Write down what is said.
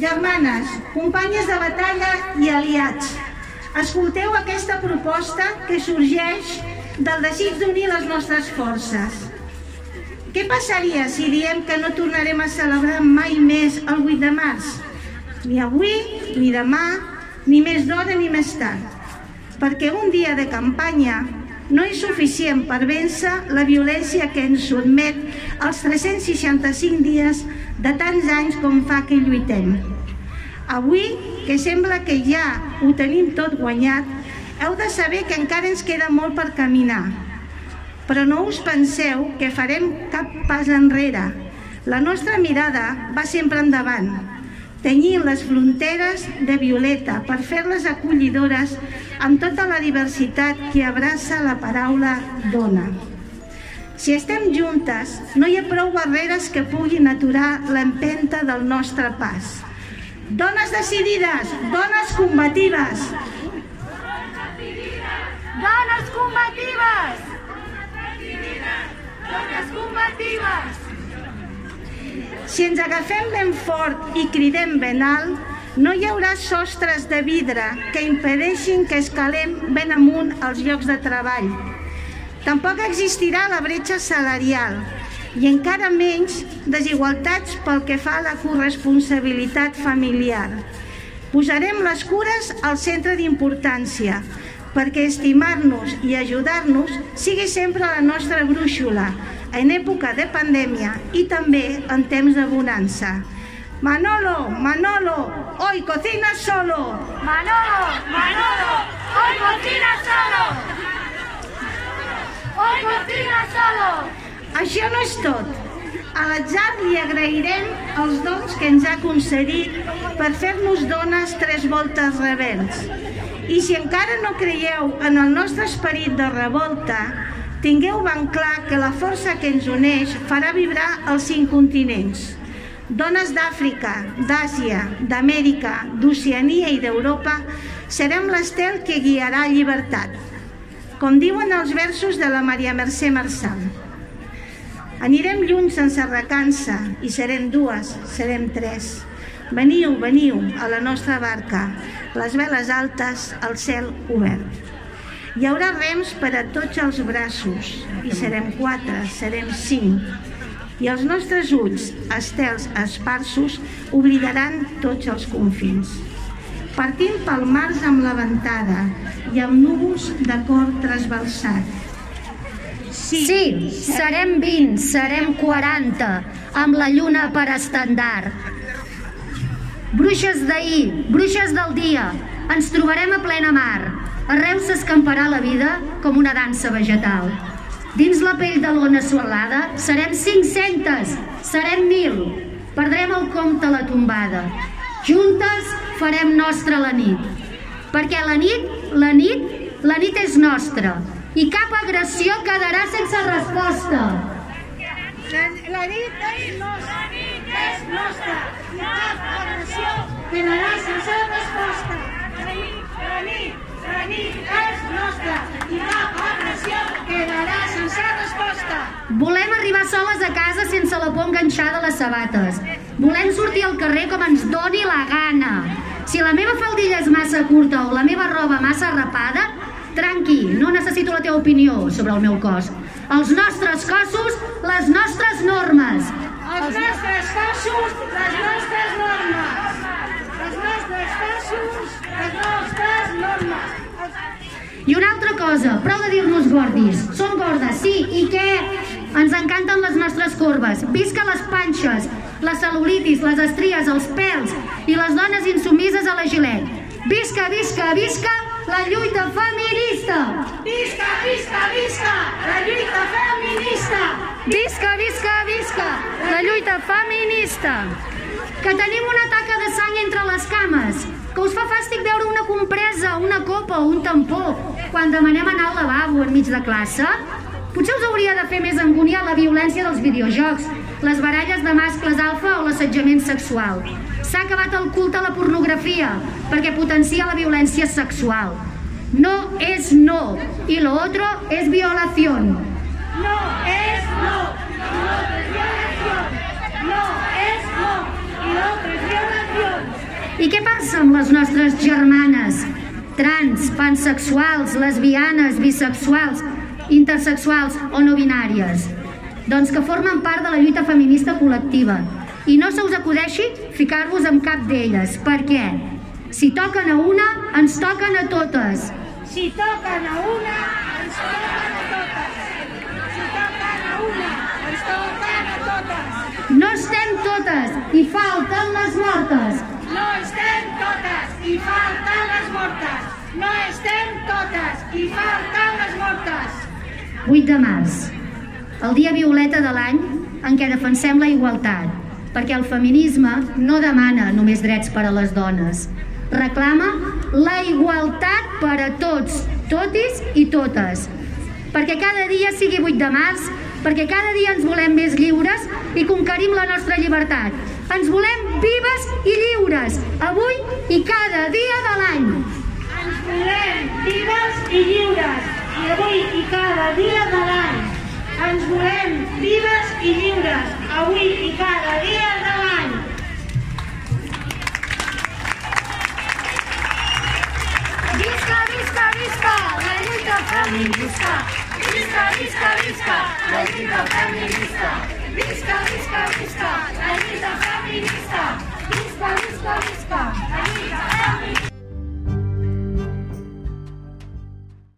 Germanes, companyes de batalla i aliats, escolteu aquesta proposta que sorgeix del desig d'unir les nostres forces. Què passaria si diem que no tornarem a celebrar mai més el 8 de març? Ni avui, ni demà, ni més d'hora ni més tard. Perquè un dia de campanya no és suficient per vèncer la violència que ens sotmet els 365 dies de tants anys com fa que lluitem. Avui, que sembla que ja ho tenim tot guanyat, heu de saber que encara ens queda molt per caminar. Però no us penseu que farem cap pas enrere. La nostra mirada va sempre endavant, tenyint les fronteres de violeta per fer-les acollidores amb tota la diversitat que abraça la paraula dona. Si estem juntes, no hi ha prou barreres que puguin aturar l'empenta del nostre pas. Dones decidides, dones combatives. Dones combatives! Dones combatives! Si ens agafem ben fort i cridem ben alt, no hi haurà sostres de vidre que impedeixin que escalem ben amunt als llocs de treball Tampoc existirà la bretxa salarial i encara menys desigualtats pel que fa a la corresponsabilitat familiar. Posarem les cures al centre d'importància perquè estimar-nos i ajudar-nos sigui sempre la nostra brúixola en època de pandèmia i també en temps de bonança. Manolo, Manolo, hoy cocina solo. Manolo, Manolo, hoy cocina solo. Hoy cocina solo! Això no és tot. A l'atzar li agrairem els dons que ens ha concedit per fer-nos dones tres voltes rebels. I si encara no creieu en el nostre esperit de revolta, tingueu ben clar que la força que ens uneix farà vibrar els cinc continents. Dones d'Àfrica, d'Àsia, d'Amèrica, d'Oceania i d'Europa serem l'estel que guiarà llibertat com diuen els versos de la Maria Mercè Marçal. Anirem lluny sense recança i serem dues, serem tres. Veniu, veniu a la nostra barca, les veles altes, el cel obert. Hi haurà rems per a tots els braços i serem quatre, serem cinc. I els nostres ulls, estels esparsos, oblidaran tots els confins partint pel març amb la ventada i amb núvols de cor trasbalsat. Sí, sí, serem 20, serem 40, amb la lluna per estandard. Bruixes d'ahir, bruixes del dia, ens trobarem a plena mar. Arreu s'escamparà la vida com una dansa vegetal. Dins la pell de l'ona solada serem 500, serem 1.000. Perdrem el compte a la tombada. Juntes farem nostra la nit. Perquè la nit, la nit, la nit és nostra i cap agressió quedarà sense resposta. La nit és nostra. La nit és nostra. Quedarà sense resposta. La nit, la la és nostra. I cap agressió quedarà sense resposta. Volem arribar soles a casa sense la por enganxada a les sabates. Volem sortir al carrer com ens doni la gana. Si la meva faldilla és massa curta o la meva roba massa rapada, tranqui, no necessito la teva opinió sobre el meu cos. Els nostres cossos, les nostres normes. Els nostres cossos, les nostres normes. Cossos, les nostres normes. I una altra cosa, prou de dir-nos gordis. Som gordes, sí, i què? Ens encanten les nostres corbes. Visca les panxes, la cel·lulitis, les estries, els pèls i les dones insumises a la gilet. Visca, visca, visca la lluita feminista! Visca, visca, visca la lluita feminista! Visca, visca, visca la lluita feminista! Que tenim una taca de sang entre les cames, que us fa fàstic veure una compresa, una copa o un tampó quan demanem anar al lavabo enmig de classe? Potser us hauria de fer més angúnia la violència dels videojocs, les baralles de mascles alfa o l'assetjament sexual. S'ha acabat el culte a la pornografia perquè potencia la violència sexual. No és no i lo otro es violación. No es no y lo otro es violación. No es no y lo otro es violación. I què passa amb les nostres germanes trans, pansexuals, lesbianes, bisexuals, intersexuals o no binàries? Doncs que formen part de la lluita feminista col·lectiva. I no se us acudeixi ficar-vos amb cap d'elles. Per què? Si toquen a una, ens toquen a totes. Si toquen a una, ens toquen a totes. Si toquen a una, ens toquen a totes. No estem totes i falten les mortes. I falten les mortes. No estem totes i falten les mortes. 8 de març, el dia violeta de l'any en què defensem la igualtat, perquè el feminisme no demana només drets per a les dones, reclama la igualtat per a tots, totis i totes, perquè cada dia sigui 8 de març, perquè cada dia ens volem més lliures i conquerim la nostra llibertat. Ens volem vives i lliures, avui i cada dia de l'any. Ens volem vives i lliures, i avui i cada dia de l'any. Ens volem vives i lliures, avui i cada dia de l'any. Visca, visca, visca, la lluita feminista. Visca, visca, visca, la lluita feminista. Miska, Miska, Miska, Anita, Fabi, Miska, Miska, Miska, Miska, Anita.